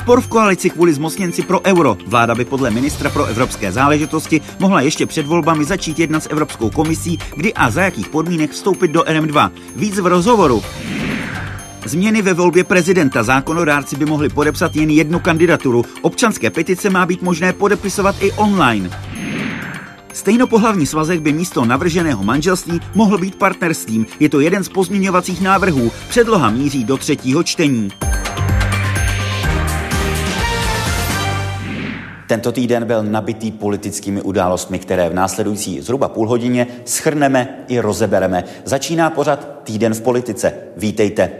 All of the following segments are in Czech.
Spor v koalici kvůli zmocněnci pro euro. Vláda by podle ministra pro evropské záležitosti mohla ještě před volbami začít jednat s Evropskou komisí, kdy a za jakých podmínek vstoupit do RM2. Víc v rozhovoru. Změny ve volbě prezidenta zákonodárci by mohli podepsat jen jednu kandidaturu. Občanské petice má být možné podepisovat i online. Stejnopohlavní svazek by místo navrženého manželství mohl být partnerstvím. Je to jeden z pozměňovacích návrhů. Předloha míří do třetího čtení. Tento týden byl nabitý politickými událostmi, které v následující zhruba půl hodině schrneme i rozebereme. Začíná pořad Týden v politice. Vítejte.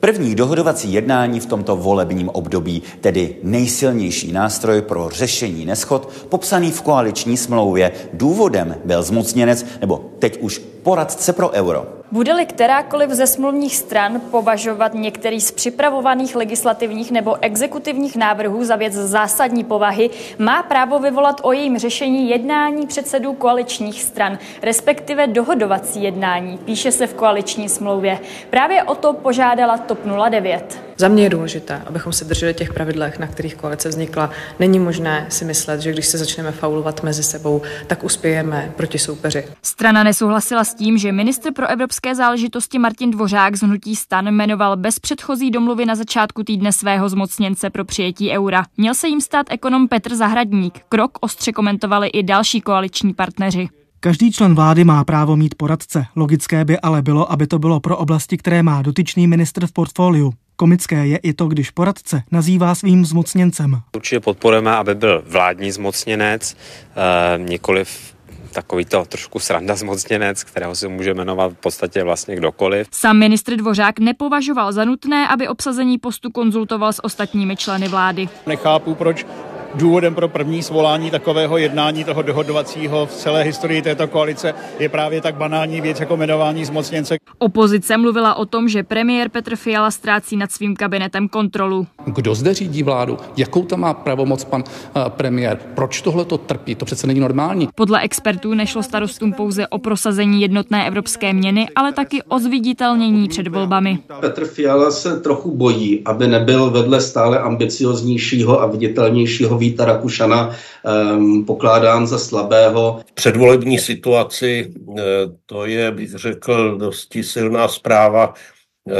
První dohodovací jednání v tomto volebním období, tedy nejsilnější nástroj pro řešení neschod, popsaný v koaliční smlouvě. Důvodem byl zmocněnec, nebo teď už poradce pro euro. Bude-li kterákoliv ze smluvních stran považovat některý z připravovaných legislativních nebo exekutivních návrhů za věc zásadní povahy, má právo vyvolat o jejím řešení jednání předsedů koaličních stran, respektive dohodovací jednání, píše se v koaliční smlouvě. Právě o to požádala TOP 09. Za mě je důležité, abychom se drželi těch pravidlech, na kterých koalice vznikla. Není možné si myslet, že když se začneme faulovat mezi sebou, tak uspějeme proti soupeři. Strana nesouhlasila s tím, že ministr pro evropské záležitosti Martin Dvořák z hnutí stan jmenoval bez předchozí domluvy na začátku týdne svého zmocněnce pro přijetí eura. Měl se jim stát ekonom Petr Zahradník. Krok ostře komentovali i další koaliční partneři. Každý člen vlády má právo mít poradce. Logické by ale bylo, aby to bylo pro oblasti, které má dotyčný ministr v portfoliu. Komické je i to, když poradce nazývá svým zmocněncem. Určitě podporujeme, aby byl vládní zmocněnec, eh, nikoliv takový to trošku sranda zmocněnec, kterého si může jmenovat v podstatě vlastně kdokoliv. Sam ministr Dvořák nepovažoval za nutné, aby obsazení postu konzultoval s ostatními členy vlády. Nechápu, proč důvodem pro první svolání takového jednání toho dohodovacího v celé historii této koalice je právě tak banální věc jako jmenování zmocněnce. Opozice mluvila o tom, že premiér Petr Fiala ztrácí nad svým kabinetem kontrolu. Kdo zde řídí vládu? Jakou tam má pravomoc pan uh, premiér? Proč tohle to trpí? To přece není normální. Podle expertů nešlo starostům pouze o prosazení jednotné evropské měny, ale taky o zviditelnění před volbami. Petr Fiala se trochu bojí, aby nebyl vedle stále ambicioznějšího a viditelnějšího Víta Rakušana um, pokládán za slabého. V předvolební situaci eh, to je, bych řekl, dosti silná zpráva eh,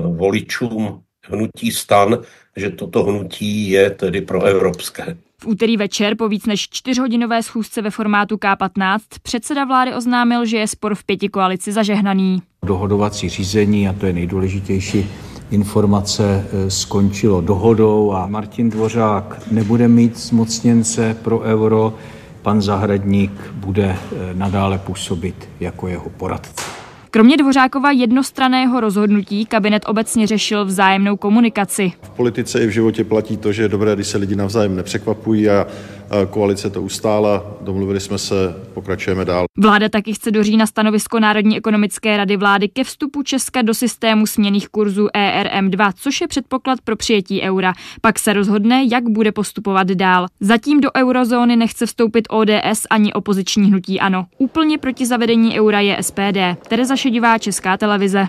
voličům hnutí stan, že toto hnutí je tedy pro evropské. V úterý večer po víc než čtyřhodinové schůzce ve formátu K15 předseda vlády oznámil, že je spor v pěti koalici zažehnaný. Dohodovací řízení, a to je nejdůležitější, informace eh, skončilo dohodou a Martin Dvořák nebude mít zmocněnce pro euro, pan Zahradník bude eh, nadále působit jako jeho poradce. Kromě Dvořákova jednostraného rozhodnutí kabinet obecně řešil vzájemnou komunikaci. V politice i v životě platí to, že je dobré, když se lidi navzájem nepřekvapují a koalice to ustála, domluvili jsme se, pokračujeme dál. Vláda taky chce do října stanovisko Národní ekonomické rady vlády ke vstupu Česka do systému směných kurzů ERM2, což je předpoklad pro přijetí eura. Pak se rozhodne, jak bude postupovat dál. Zatím do eurozóny nechce vstoupit ODS ani opoziční hnutí ANO. Úplně proti zavedení eura je SPD. Tereza Šedivá, Česká televize.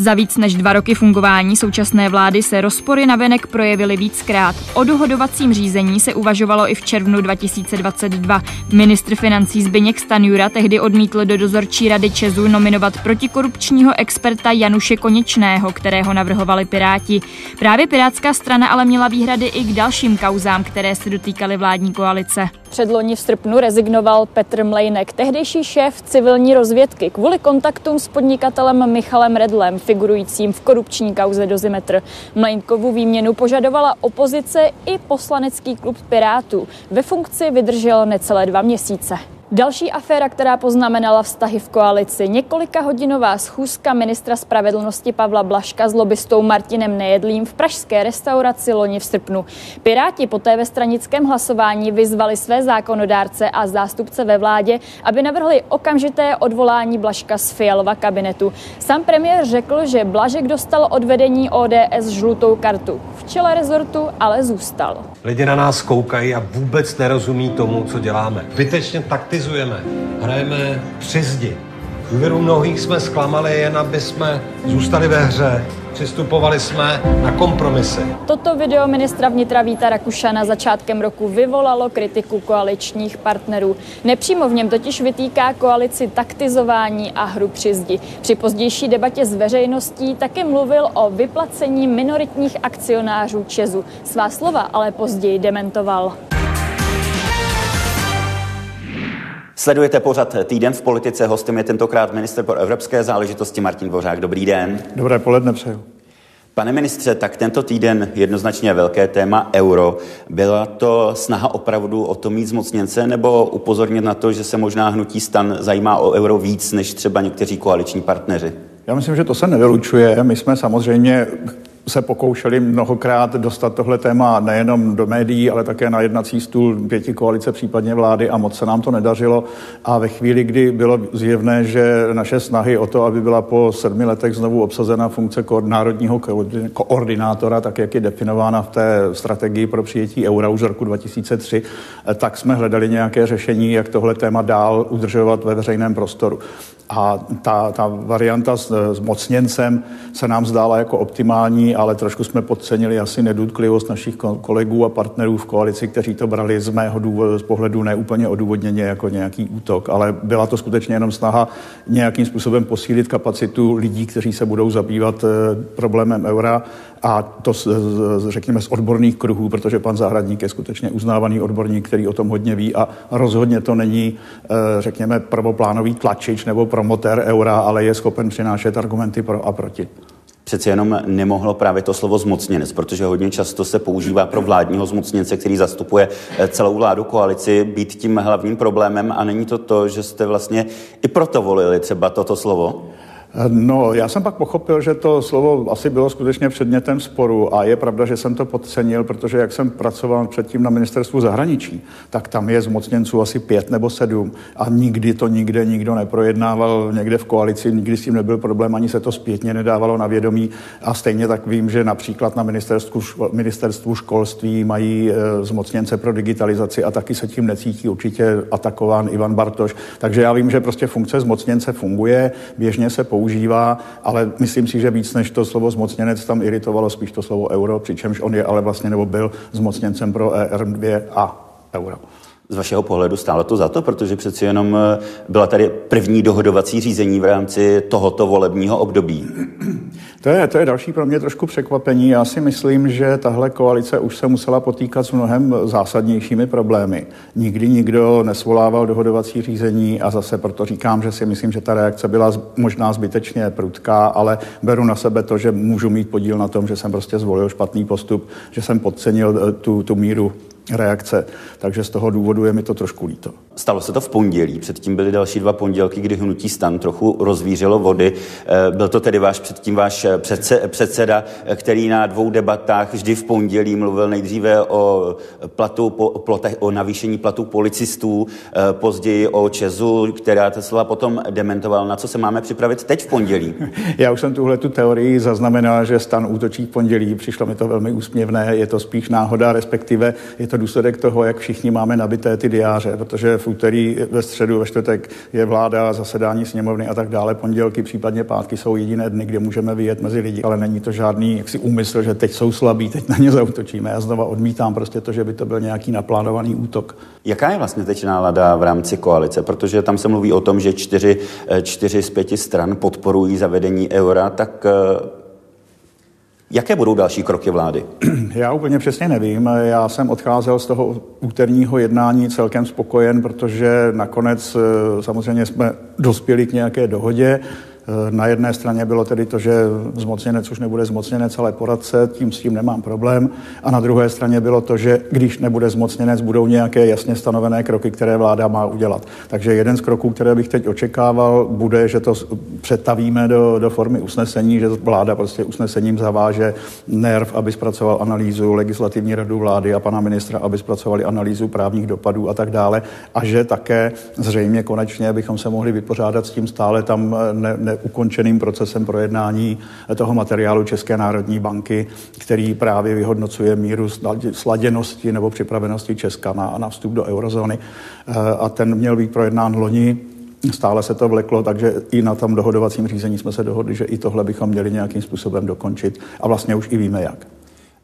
Za víc než dva roky fungování současné vlády se rozpory na venek projevily víckrát. O dohodovacím řízení se uvažovalo i v červnu 2022. Ministr financí Zbyněk Stanjura tehdy odmítl do dozorčí rady Česu nominovat protikorupčního experta Januše Konečného, kterého navrhovali Piráti. Právě Pirátská strana ale měla výhrady i k dalším kauzám, které se dotýkaly vládní koalice. Předloni v srpnu rezignoval Petr Mlejnek, tehdejší šéf civilní rozvědky, kvůli kontaktům s podnikatelem Michalem Redlem, figurujícím v korupční kauze Dozimetr. Mlejnkovu výměnu požadovala opozice i poslanecký klub Pirátů. Ve funkci vydržel necelé dva měsíce. Další aféra, která poznamenala vztahy v koalici, několika hodinová schůzka ministra spravedlnosti Pavla Blaška s lobbystou Martinem Nejedlým v pražské restauraci loni v srpnu. Piráti poté ve stranickém hlasování vyzvali své zákonodárce a zástupce ve vládě, aby navrhli okamžité odvolání Blaška z Fialova kabinetu. Sam premiér řekl, že Blažek dostal od vedení ODS žlutou kartu. V čele rezortu ale zůstal. Lidi na nás koukají a vůbec nerozumí tomu, co děláme. Vytečně taktizujeme, hrajeme při zdi. Důvěru mnohých jsme zklamali jen, aby jsme zůstali ve hře. Přistupovali jsme na kompromisy. Toto video ministra vnitra Víta Rakušana začátkem roku vyvolalo kritiku koaličních partnerů. Nepřímo v něm totiž vytýká koalici taktizování a hru při zdi. Při pozdější debatě s veřejností také mluvil o vyplacení minoritních akcionářů Česu. Svá slova ale později dementoval. Sledujete pořad Týden v politice. Hostem je tentokrát minister pro evropské záležitosti Martin Dvořák. Dobrý den. Dobré poledne přeju. Pane ministře, tak tento týden jednoznačně velké téma euro. Byla to snaha opravdu o to mít zmocněnce nebo upozornit na to, že se možná hnutí stan zajímá o euro víc než třeba někteří koaliční partneři? Já myslím, že to se nevylučuje. My jsme samozřejmě se pokoušeli mnohokrát dostat tohle téma nejenom do médií, ale také na jednací stůl pěti koalice, případně vlády a moc se nám to nedařilo. A ve chvíli, kdy bylo zjevné, že naše snahy o to, aby byla po sedmi letech znovu obsazena funkce národního koordinátora, tak jak je definována v té strategii pro přijetí eura už roku 2003, tak jsme hledali nějaké řešení, jak tohle téma dál udržovat ve veřejném prostoru. A ta, ta varianta s, s mocněncem se nám zdála jako optimální, ale trošku jsme podcenili asi nedůtklivost našich kolegů a partnerů v koalici, kteří to brali z mého důvodu, z pohledu neúplně odůvodněně jako nějaký útok, ale byla to skutečně jenom snaha nějakým způsobem posílit kapacitu lidí, kteří se budou zabývat eh, problémem eura a to z, řekněme z odborných kruhů, protože pan Zahradník je skutečně uznávaný odborník, který o tom hodně ví a rozhodně to není, eh, řekněme, prvoplánový tlačič nebo promotér eura, ale je schopen přinášet argumenty pro a proti přece jenom nemohlo právě to slovo zmocněnec, protože hodně často se používá pro vládního zmocněnce, který zastupuje eh, celou vládu koalici, být tím hlavním problémem a není to to, že jste vlastně i proto volili třeba toto slovo? No, já jsem pak pochopil, že to slovo asi bylo skutečně předmětem sporu a je pravda, že jsem to podcenil, protože jak jsem pracoval předtím na ministerstvu zahraničí, tak tam je zmocněnců asi pět nebo sedm a nikdy to nikde nikdo neprojednával někde v koalici, nikdy s tím nebyl problém, ani se to zpětně nedávalo na vědomí a stejně tak vím, že například na ministerstvu, ministerstvu školství mají e, zmocněnce pro digitalizaci a taky se tím necítí určitě atakován Ivan Bartoš. Takže já vím, že prostě funkce zmocněnce funguje, běžně se používá používá, ale myslím si, že víc než to slovo zmocněnec tam iritovalo spíš to slovo euro, přičemž on je ale vlastně nebo byl zmocněncem pro ERM2 a euro. Z vašeho pohledu stálo to za to, protože přeci jenom eh, byla tady první dohodovací řízení v rámci tohoto volebního období. To je, to je další pro mě trošku překvapení. Já si myslím, že tahle koalice už se musela potýkat s mnohem zásadnějšími problémy. Nikdy nikdo nesvolával dohodovací řízení a zase proto říkám, že si myslím, že ta reakce byla možná zbytečně prudká, ale beru na sebe to, že můžu mít podíl na tom, že jsem prostě zvolil špatný postup, že jsem podcenil eh, tu, tu míru reakce. Takže z toho důvodu je mi to trošku líto. Stalo se to v pondělí, předtím byly další dva pondělky, kdy hnutí stan trochu rozvířilo vody. Eh, byl to tedy váš předtím váš eh, předseda, eh, který na dvou debatách vždy v pondělí mluvil nejdříve o platu, o, plotech, o navýšení platů policistů, později o Česu, která Tesla potom dementoval. Na co se máme připravit teď v pondělí? Já už jsem tuhle tu teorii zaznamenal, že stan útočí v pondělí. Přišlo mi to velmi úsměvné. Je to spíš náhoda, respektive je to důsledek toho, jak všichni máme nabité ty diáře, protože v úterý, ve středu, ve čtvrtek je vláda, zasedání sněmovny a tak dále. Pondělky, případně pátky jsou jediné dny, kde můžeme vyjet mezi lidi, ale není to žádný jaksi úmysl, že teď jsou slabí, teď na ně zautočíme. Já znova odmítám prostě to, že by to byl nějaký naplánovaný útok. Jaká je vlastně teď nálada v rámci koalice? Protože tam se mluví o tom, že čtyři, čtyři z pěti stran podporují zavedení eura, tak Jaké budou další kroky vlády? Já úplně přesně nevím. Já jsem odcházel z toho úterního jednání celkem spokojen, protože nakonec eh, samozřejmě jsme dospěli k nějaké dohodě. Eh, na jedné straně bylo tedy to, že zmocněnec už nebude zmocněnec, ale poradce, tím s tím nemám problém. A na druhé straně bylo to, že když nebude zmocněnec, budou nějaké jasně stanovené kroky, které vláda má udělat. Takže jeden z kroků, které bych teď očekával, bude, že to přetavíme do, do formy usnesení, že vláda prostě usnesením zaváže NERV, aby zpracoval analýzu legislativní radu vlády a pana ministra, aby zpracovali analýzu právních dopadů a tak dále. A že také zřejmě konečně bychom se mohli vypořádat s tím stále tam ne, ne, ukončeným procesem projednání toho materiálu České národní banky, který právě vyhodnocuje míru sladěnosti nebo připravenosti Česka na, na vstup do eurozóny. Eh, a ten měl být projednán loni stále se to vleklo, takže i na tom dohodovacím řízení jsme se dohodli, že i tohle bychom měli nějakým způsobem dokončit a vlastně už i víme jak.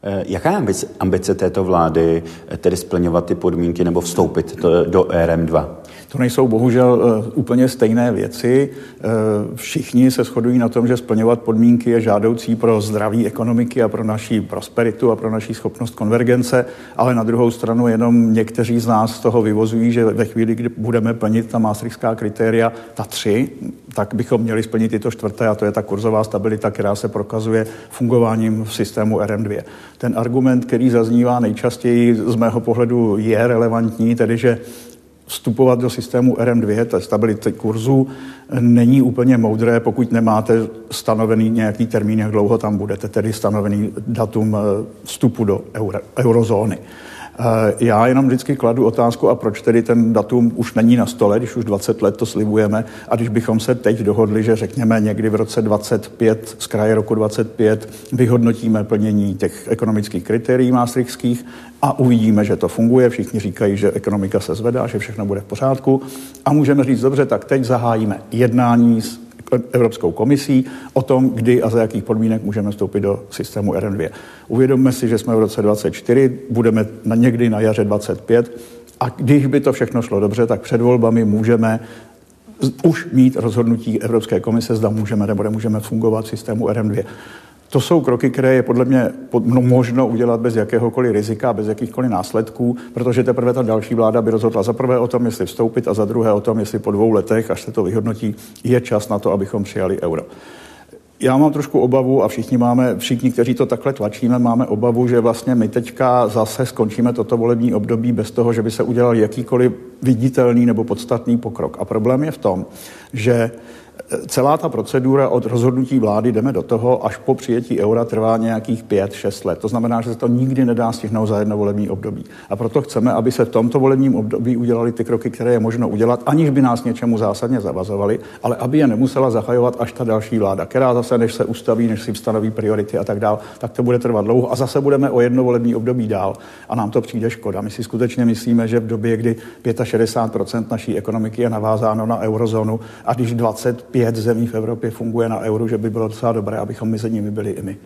Eh, jaká je ambice, této vlády, eh, tedy splňovat ty podmínky nebo vstoupit do RM2? To nejsou bohužel uh, úplně stejné věci. Uh, všichni se shodují na tom, že splňovat podmínky je žádoucí pro zdraví ekonomiky a pro naší prosperitu a pro naší schopnost konvergence, ale na druhou stranu jenom někteří z nás z toho vyvozují, že ve chvíli, kdy budeme plnit ta maastrichtská kritéria, ta tři, tak bychom měli splnit i to čtvrté, a to je ta kurzová stabilita, která se prokazuje fungováním v systému RM2. Ten argument, který zaznívá nejčastěji z mého pohledu, je relevantní, tedy že vstupovat do systému RM2, té stability kurzu, není úplně moudré, pokud nemáte stanovený nějaký termín, jak dlouho tam budete, tedy stanovený datum eh, vstupu do euro, eurozóny. Eh, já jenom vždycky kladu otázku, a proč tedy ten datum už není na stole, když už 20 let to slibujeme, a když bychom se teď dohodli, že řekněme někdy v roce 25, z kraje roku 25, vyhodnotíme plnění těch ekonomických kritérií maastrichtských a uvidíme, že to funguje. Všichni říkají, že ekonomika se zvedá, že všechno bude v pořádku. A můžeme říct, dobře, tak teď zahájíme jednání s Evropskou komisí o tom, kdy a za jakých podmínek můžeme vstoupit do systému RM2. Uvědomme si, že jsme v roce 24, budeme na někdy na jaře 25 a když by to všechno šlo dobře, tak před volbami můžeme už mít rozhodnutí Evropské komise, zda můžeme nebo nemůžeme fungovat v systému RM2. To jsou kroky, které je podle mě no, možno udělat bez jakéhokoliv rizika, bez jakýchkoliv následků, protože teprve ta další vláda by rozhodla za prvé o tom, jestli vstoupit a za druhé o tom, jestli po dvou letech, až se to vyhodnotí, je čas na to, abychom přijali euro. Já mám trošku obavu a všichni máme, všichni, kteří to takhle tlačíme, máme obavu, že vlastně my teďka zase skončíme toto volební období bez toho, že by se udělal jakýkoliv viditelný nebo podstatný pokrok. A problém je v tom, že celá ta procedura od rozhodnutí vlády jdeme do toho, až po přijetí eura trvá nějakých 5-6 let. To znamená, že se to nikdy nedá stihnout za jedno volební období. A proto chceme, aby se v tomto volebním období udělali ty kroky, které je možno udělat, aniž by nás něčemu zásadně zavazovali, ale aby je nemusela zahajovat až ta další vláda, která zase, než se ustaví, než si stanoví priority a tak dál, tak to bude trvat dlouho a zase budeme o jedno volební období dál. A nám to přijde škoda. My si skutečně myslíme, že v době, kdy 65% naší ekonomiky je navázáno na eurozónu a když 20 pět zemí v Evropě funguje na euru, že by bylo docela dobré, abychom mezi nimi byli i my.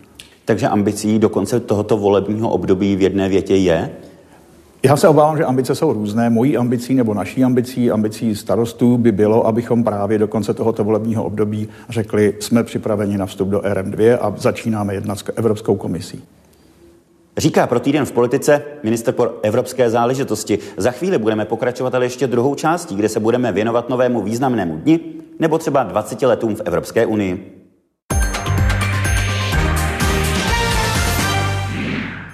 Takže ambicí do konce tohoto volebního období v jedné větě je? Já se obávám, že ambice jsou různé. Mojí ambicí nebo naší ambicí, ambicí starostů by bylo, abychom právě do konce tohoto volebního období řekli, jsme připraveni na vstup do RM2 a začínáme jednat s Evropskou komisí. Říká pro týden v politice minister pro evropské záležitosti. Za chvíli budeme pokračovat ale ještě druhou částí, kde se budeme věnovat novému významnému dni, nebo třeba 20 letům v Evropské unii.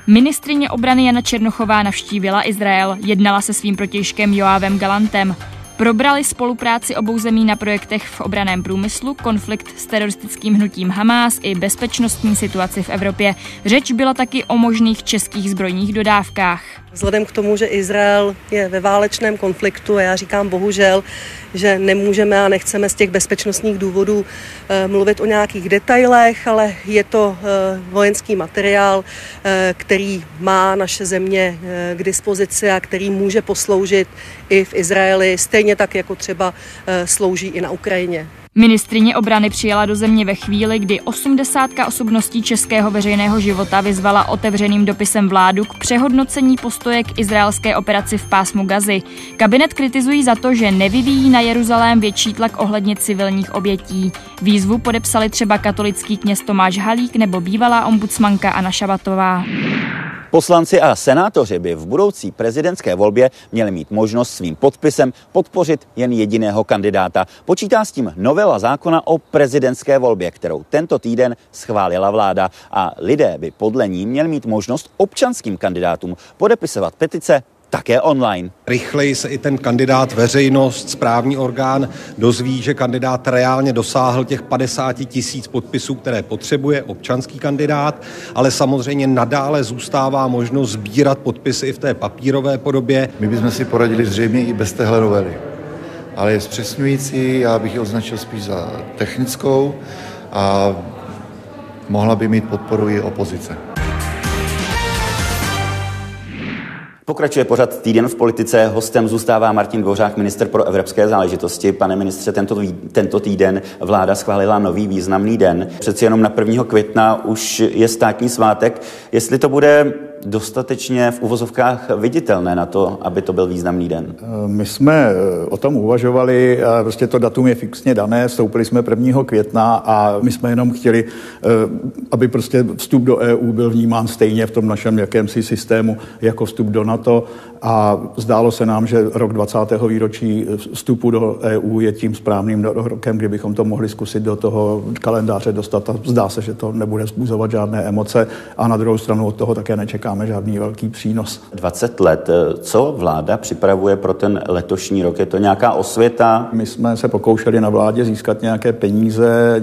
Ministrině obrany Jana Černochová navštívila Izrael, jednala se svým protějškem Joávem Galantem. Probrali spolupráci obou zemí na projektech v obraném průmyslu, konflikt s teroristickým hnutím Hamás i bezpečnostní situaci v Evropě. Řeč byla taky o možných českých zbrojních dodávkách. Vzhledem k tomu, že Izrael je ve válečném konfliktu a já říkám bohužel, že nemůžeme a nechceme z těch bezpečnostních důvodů eh, mluvit o nějakých detailech, ale je to eh, vojenský materiál, eh, který má naše země k dispozici a který může posloužit i v Izraeli, stejně tak jako třeba slouží i na Ukrajině. Ministrině obrany přijela do země ve chvíli, kdy osmdesátka osobností českého veřejného života vyzvala otevřeným dopisem vládu k přehodnocení postoje k izraelské operaci v pásmu Gazy. Kabinet kritizují za to, že nevyvíjí na Jeruzalém větší tlak ohledně civilních obětí. Výzvu podepsali třeba katolický kněz Tomáš Halík nebo bývalá ombudsmanka Anna Šabatová. Poslanci a senátoři by v budoucí prezidentské volbě měli mít možnost svým podpisem podpořit jen jediného kandidáta. Počítá s tím novela zákona o prezidentské volbě, kterou tento týden schválila vláda a lidé by podle ní měli mít možnost občanským kandidátům podepisovat petice také online. Rychleji se i ten kandidát, veřejnost, správní orgán dozví, že kandidát reálně dosáhl těch 50 tisíc podpisů, které potřebuje občanský kandidát, ale samozřejmě nadále zůstává možnost sbírat podpisy i v té papírové podobě. My bychom si poradili zřejmě i bez téhle novely, ale je zpřesňující, já bych ji označil spíš za technickou a mohla by mít podporu i opozice. Pokračuje pořad Týden v politice. Hostem zůstává Martin Dvořák, minister pro evropské záležitosti. Pane ministře, tento, tento týden vláda schválila nový významný den. Přeci jenom na 1. května už je státní svátek. Jestli to bude dostatečně v uvozovkách viditelné na to, aby to byl významný den? My jsme eh, o tom uvažovali, prostě to datum je fixně dané, vstoupili jsme 1. května a my jsme jenom chtěli, eh, aby prostě vstup do EU byl vnímán stejně v tom našem jakémsi systému jako vstup do NATO a zdálo se nám, že rok 20. výročí vstupu do EU je tím správným rokem, kdy bychom to mohli zkusit do toho kalendáře dostat a zdá se, že to nebude způsobovat žádné emoce a na druhou stranu od toho také nečekáme žádný velký přínos. 20 let. Co vláda připravuje pro ten letošní rok? Je to nějaká osvěta? My jsme se pokoušeli na vládě získat nějaké peníze,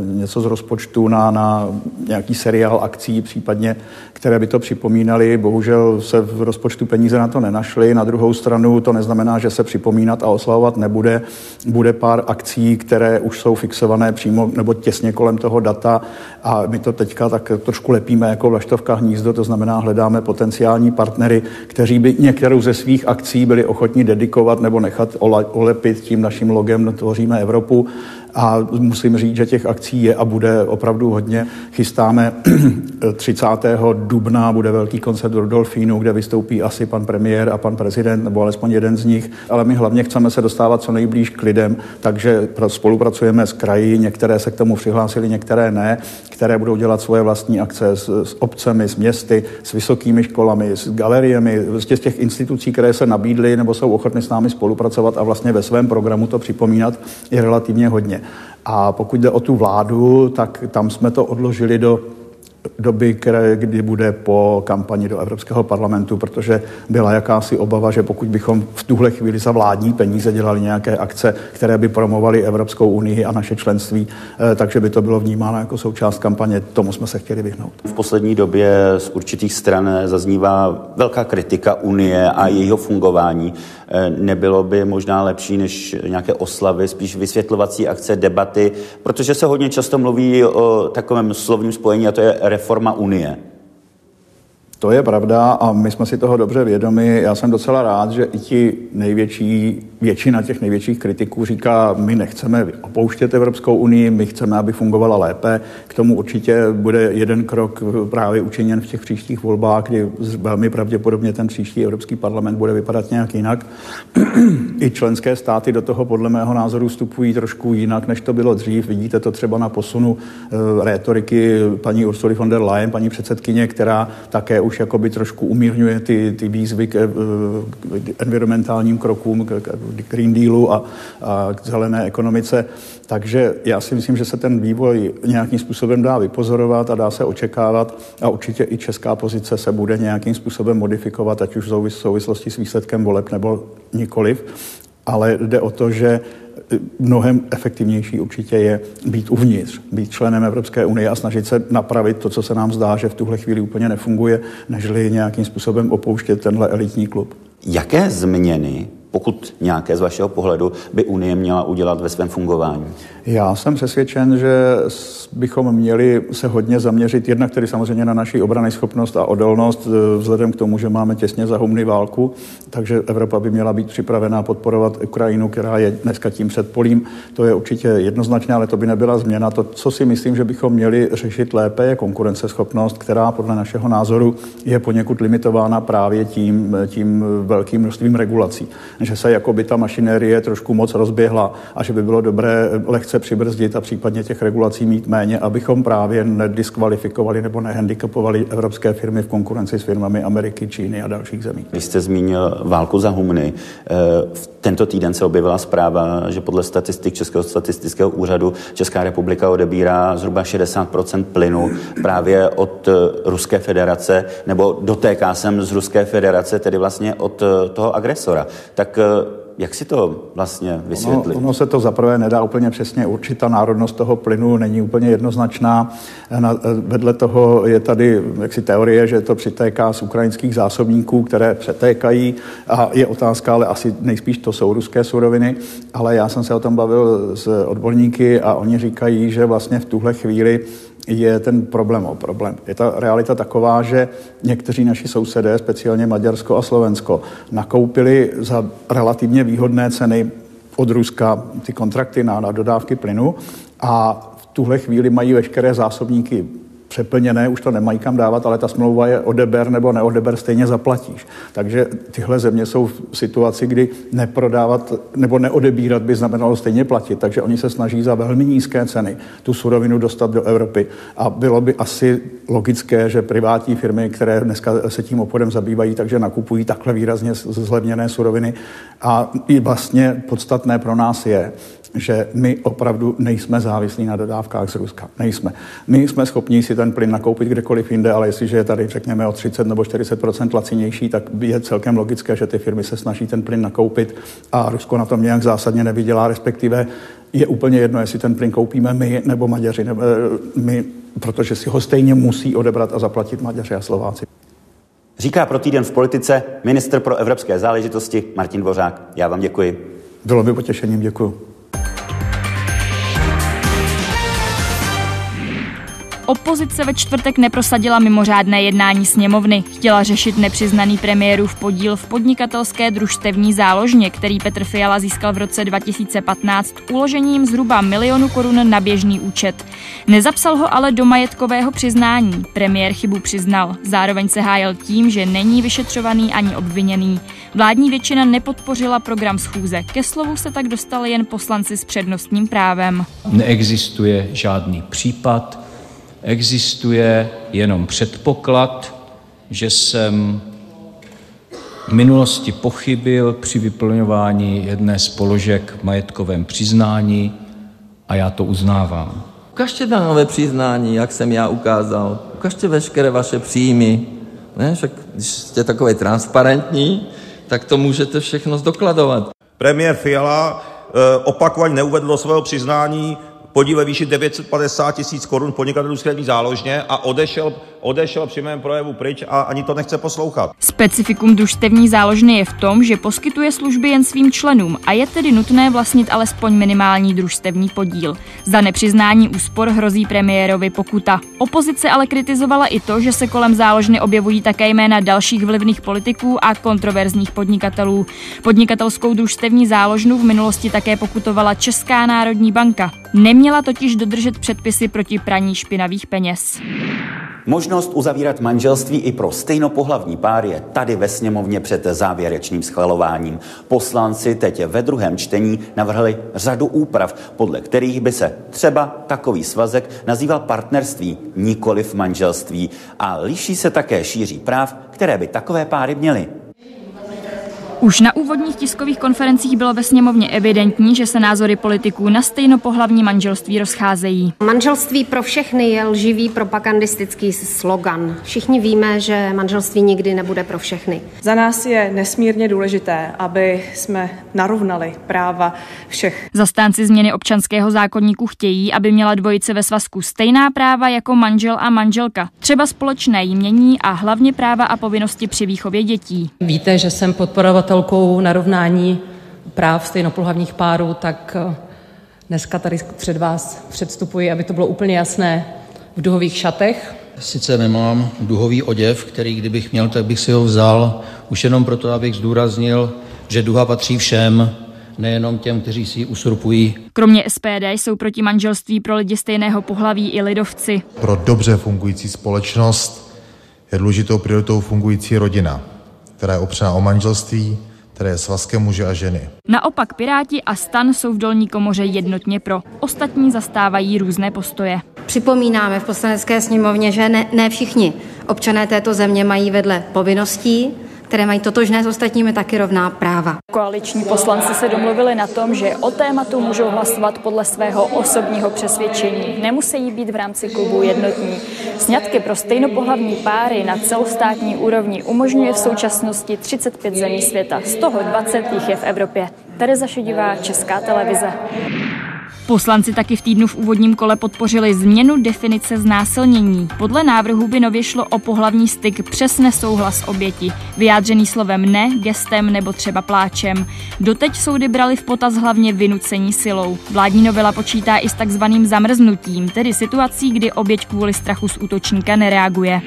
něco z rozpočtu na, na nějaký seriál akcí, případně, které by to připomínaly. Bohužel se v rozpočtu peníze na to nenašli. Na druhou stranu to neznamená, že se připomínat a oslavovat nebude. Bude pár akcí, které už jsou fixované přímo nebo těsně kolem toho data a my to teďka tak trošku lepíme jako vlaštovka hnízdo, to znamená hledáme potenciální partnery, kteří by některou ze svých akcí byli ochotní dedikovat nebo nechat olepit tím naším logem Tvoříme Evropu a musím říct, že těch akcí je a bude opravdu hodně. Chystáme 30. dubna, bude velký koncert do Dolfínu, kde vystoupí asi pan premiér a pan prezident, nebo alespoň jeden z nich, ale my hlavně chceme se dostávat co nejblíž k lidem, takže spolupracujeme s kraji, některé se k tomu přihlásili, některé ne, které budou dělat svoje vlastní akce s, s obcemi, s městy, s vysokými školami, s galeriemi, vlastně z těch institucí, které se nabídly nebo jsou ochotny s námi spolupracovat a vlastně ve svém programu to připomínat je relativně hodně. A pokud jde o tu vládu, tak tam jsme to odložili do doby, kdy bude po kampani do Evropského parlamentu, protože byla jakási obava, že pokud bychom v tuhle chvíli za vládní peníze dělali nějaké akce, které by promovaly Evropskou unii a naše členství, eh, takže by to bylo vnímáno jako součást kampaně. Tomu jsme se chtěli vyhnout. V poslední době z určitých stran zaznívá velká kritika Unie a jejího fungování. Eh, nebylo by možná lepší než nějaké oslavy, spíš vysvětlovací akce, debaty, protože se hodně často mluví o takovém slovním spojení a to je reforma Unie. To je pravda a my jsme si toho dobře vědomi. Já jsem docela rád, že i ti největší, většina těch největších kritiků říká, my nechceme opouštět Evropskou unii, my chceme, aby fungovala lépe. K tomu určitě bude jeden krok právě učiněn v těch příštích volbách, kdy velmi pravděpodobně ten příští Evropský parlament bude vypadat nějak jinak. I členské státy do toho podle mého názoru vstupují trošku jinak, než to bylo dřív. Vidíte to třeba na posunu e, rétoriky paní Ursuly von der Leyen, paní předsedkyně, která také už jakoby trošku umírňuje ty, ty výzvy k, k environmentálním krokům, k, k Green Dealu a, a k zelené ekonomice. Takže já si myslím, že se ten vývoj nějakým způsobem dá vypozorovat a dá se očekávat a určitě i česká pozice se bude nějakým způsobem modifikovat, ať už v souvislosti s výsledkem voleb nebo nikoliv. Ale jde o to, že mnohem efektivnější určitě je být uvnitř, být členem Evropské unie a snažit se napravit to, co se nám zdá, že v tuhle chvíli úplně nefunguje, nežli nějakým způsobem opouštět tenhle elitní klub. Jaké změny pokud nějaké z vašeho pohledu by Unie měla udělat ve svém fungování? Já jsem přesvědčen, že bychom měli se hodně zaměřit jednak tedy samozřejmě na naši obrany schopnost a odolnost, e, vzhledem k tomu, že máme těsně za humny válku, takže Evropa by měla být připravená podporovat Ukrajinu, která je dneska tím předpolím. To je určitě jednoznačné, ale to by nebyla změna. To, co si myslím, že bychom měli řešit lépe, je konkurenceschopnost, která podle našeho názoru je poněkud limitována právě tím, tím velkým množstvím regulací. Že se jako by ta mašinérie trošku moc rozběhla a že by bylo dobré lehce přibrzdit a případně těch regulací mít méně, abychom právě nediskvalifikovali nebo nehandicapovali evropské firmy v konkurenci s firmami Ameriky, Číny a dalších zemí. Vy jste zmínil válku za humny. Eh, v tento týden se objevila zpráva, že podle statistik Českého statistického úřadu Česká republika odebírá zhruba 60% plynu právě od eh, Ruské federace, nebo dotéká sem z Ruské federace, tedy vlastně od eh, toho agresora. Tak jak si to vlastně vysvětlit? Ono, ono se to zaprvé nedá úplně přesně určit. Ta národnost toho plynu není úplně jednoznačná. Na, vedle toho je tady jaksi teorie, že to přitéká z ukrajinských zásobníků, které přetékají a je otázka, ale asi nejspíš to jsou ruské suroviny. Ale já jsem se o tom bavil s odborníky a oni říkají, že vlastně v tuhle chvíli je ten problém o problém. Je ta realita taková, že někteří naši sousedé, speciálně Maďarsko a Slovensko, nakoupili za relativně výhodné ceny od Ruska ty kontrakty na, na dodávky plynu a v tuhle chvíli mají veškeré zásobníky přeplněné, už to nemají kam dávat, ale ta smlouva je odeber nebo neodeber, stejně zaplatíš. Takže tyhle země jsou v situaci, kdy neprodávat nebo neodebírat by znamenalo stejně platit, takže oni se snaží za velmi nízké ceny tu surovinu dostat do Evropy. A bylo by asi logické, že privátní firmy, které dneska se tím obchodem zabývají, takže nakupují takhle výrazně zlevněné suroviny. A i vlastně podstatné pro nás je, že my opravdu nejsme závislí na dodávkách z Ruska. Nejsme. My jsme schopni si ten plyn nakoupit kdekoliv jinde, ale jestliže je tady, řekněme, o 30 nebo 40% lacinější, tak je celkem logické, že ty firmy se snaží ten plyn nakoupit a Rusko na tom nějak zásadně nevydělá, respektive je úplně jedno, jestli ten plyn koupíme my nebo Maďaři, nebo eh, my, protože si ho stejně musí odebrat a zaplatit Maďaři a Slováci. Říká pro týden v politice minister pro evropské záležitosti Martin Dvořák. Já vám děkuji. Bylo by potěšením, děkuji. Opozice ve čtvrtek neprosadila mimořádné jednání sněmovny. Chtěla řešit nepřiznaný premiérův podíl v podnikatelské družstevní záložně, který Petr Fiala získal v roce 2015 uložením zhruba milionu korun na běžný účet. Nezapsal ho ale do majetkového přiznání. Premiér chybu přiznal. Zároveň se hájil tím, že není vyšetřovaný ani obviněný. Vládní většina nepodpořila program schůze. Ke slovu se tak dostali jen poslanci s přednostním právem. Neexistuje žádný případ, Existuje jenom předpoklad, že jsem v minulosti pochybil při vyplňování jedné z položek v majetkovém přiznání a já to uznávám. Ukažte nové přiznání, jak jsem já ukázal. Ukažte veškeré vaše příjmy. Ne? Však když jste takový transparentní, tak to můžete všechno zdokladovat. Premiér Fiala eh, opakovaně neuvedl do svého přiznání podíl ve výši 950 tisíc korun podnikatelů střední záložně a odešel, odešel při mém projevu pryč a ani to nechce poslouchat. Specifikum družstevní záložny je v tom, že poskytuje služby jen svým členům a je tedy nutné vlastnit alespoň minimální družstevní podíl. Za nepřiznání úspor hrozí premiérovi pokuta. Opozice ale kritizovala i to, že se kolem záložny objevují také jména dalších vlivných politiků a kontroverzních podnikatelů. Podnikatelskou družstevní záložnu v minulosti také pokutovala Česká národní banka. Nemě Neměla totiž dodržet předpisy proti praní špinavých peněz. Možnost uzavírat manželství i pro stejnopohlavní pár je tady ve sněmovně před závěrečným schvalováním. Poslanci teď ve druhém čtení navrhli řadu úprav, podle kterých by se třeba takový svazek nazýval partnerství, nikoli v manželství. A liší se také šíří práv, které by takové páry měly. Už na úvodních tiskových konferencích bylo ve sněmovně evidentní, že se názory politiků na stejnopohlavní manželství rozcházejí. Manželství pro všechny je lživý propagandistický slogan. Všichni víme, že manželství nikdy nebude pro všechny. Za nás je nesmírně důležité, aby jsme narovnali práva všech. Zastánci změny občanského zákonníku chtějí, aby měla dvojice ve svazku stejná práva jako manžel a manželka. Třeba společné jmění a hlavně práva a povinnosti při výchově dětí. Víte, že jsem podporovatel předkladatelkou narovnání práv stejnopohlavních párů, tak eh, dneska tady před vás předstupuji, aby to bylo úplně jasné, v duhových šatech. Sice nemám duhový oděv, který kdybych měl, tak bych si ho vzal, už jenom proto, abych zdůraznil, že duha patří všem, nejenom těm, kteří si ji usurpují. Kromě SPD jsou proti manželství pro lidi stejného pohlaví i lidovci. Pro dobře fungující společnost je důležitou prioritou fungující rodina která je opřena o manželství, které je svazkem muže a ženy. Naopak Piráti a Stan jsou v dolní komoře jednotně pro. Ostatní zastávají různé postoje. Připomínáme v poslanecké sněmovně, že ne, ne všichni občané této země mají vedle povinností které mají totožné s ostatními taky rovná práva. Koaliční poslanci se domluvili na tom, že o tématu můžou hlasovat podle svého osobního přesvědčení. Nemusí být v rámci klubu jednotní. Sňatky pro stejnopohlavní páry na celostátní úrovni umožňuje v současnosti 35 zemí světa, z toho 20 jich je v Evropě. Tereza Šedivá, Česká televize. Poslanci taky v týdnu v úvodním kole podpořili změnu definice znásilnění. Podle návrhu by nově šlo o pohlavní styk přes nesouhlas oběti, vyjádřený slovem ne, gestem nebo třeba pláčem. Doteď soudy brali v potaz hlavně vynucení silou. Vládní novela počítá i s takzvaným zamrznutím, tedy situací, kdy oběť kvůli strachu z útočníka nereaguje.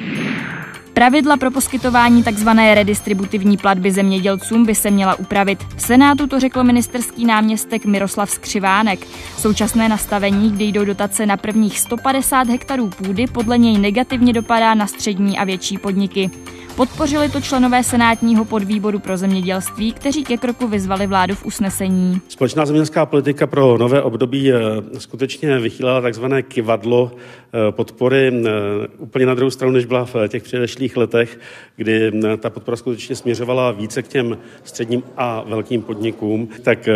Pravidla pro poskytování tzv. redistributivní platby zemědělcům by se měla upravit. V Senátu to řekl ministerský náměstek Miroslav Skřivánek. Současné nastavení, kdy jdou dotace na prvních 150 hektarů půdy, podle něj negativně dopadá na střední a větší podniky. Podpořili to členové senátního podvýboru pro zemědělství, kteří ke kroku vyzvali vládu v usnesení. Společná zemědělská politika pro nové období eh, skutečně vychýlala takzvané kivadlo eh, podpory eh, úplně na druhou stranu, než byla v těch předešlých letech, kdy ta podpora skutečně směřovala více k těm středním a velkým podnikům, tak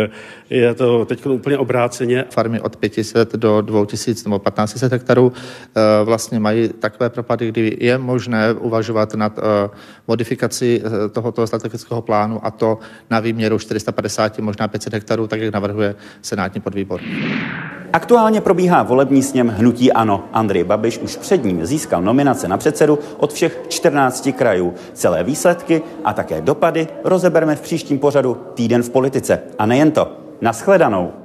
je to teď úplně obráceně. Farmy od 500 do 2000 nebo 1500 hektarů vlastně mají takové propady, kdy je možné uvažovat nad modifikaci eh, tohoto strategického plánu a to na výměru 450, možná 500 hektarů, tak jak navrhuje senátní podvýbor. Aktuálně probíhá volební sněm Hnutí Ano. Andrej Babiš už před ním získal nominace na předsedu od všech 14 krajů. Celé výsledky a také dopady rozebereme v příštím pořadu Týden v politice. A nejen to. Naschledanou.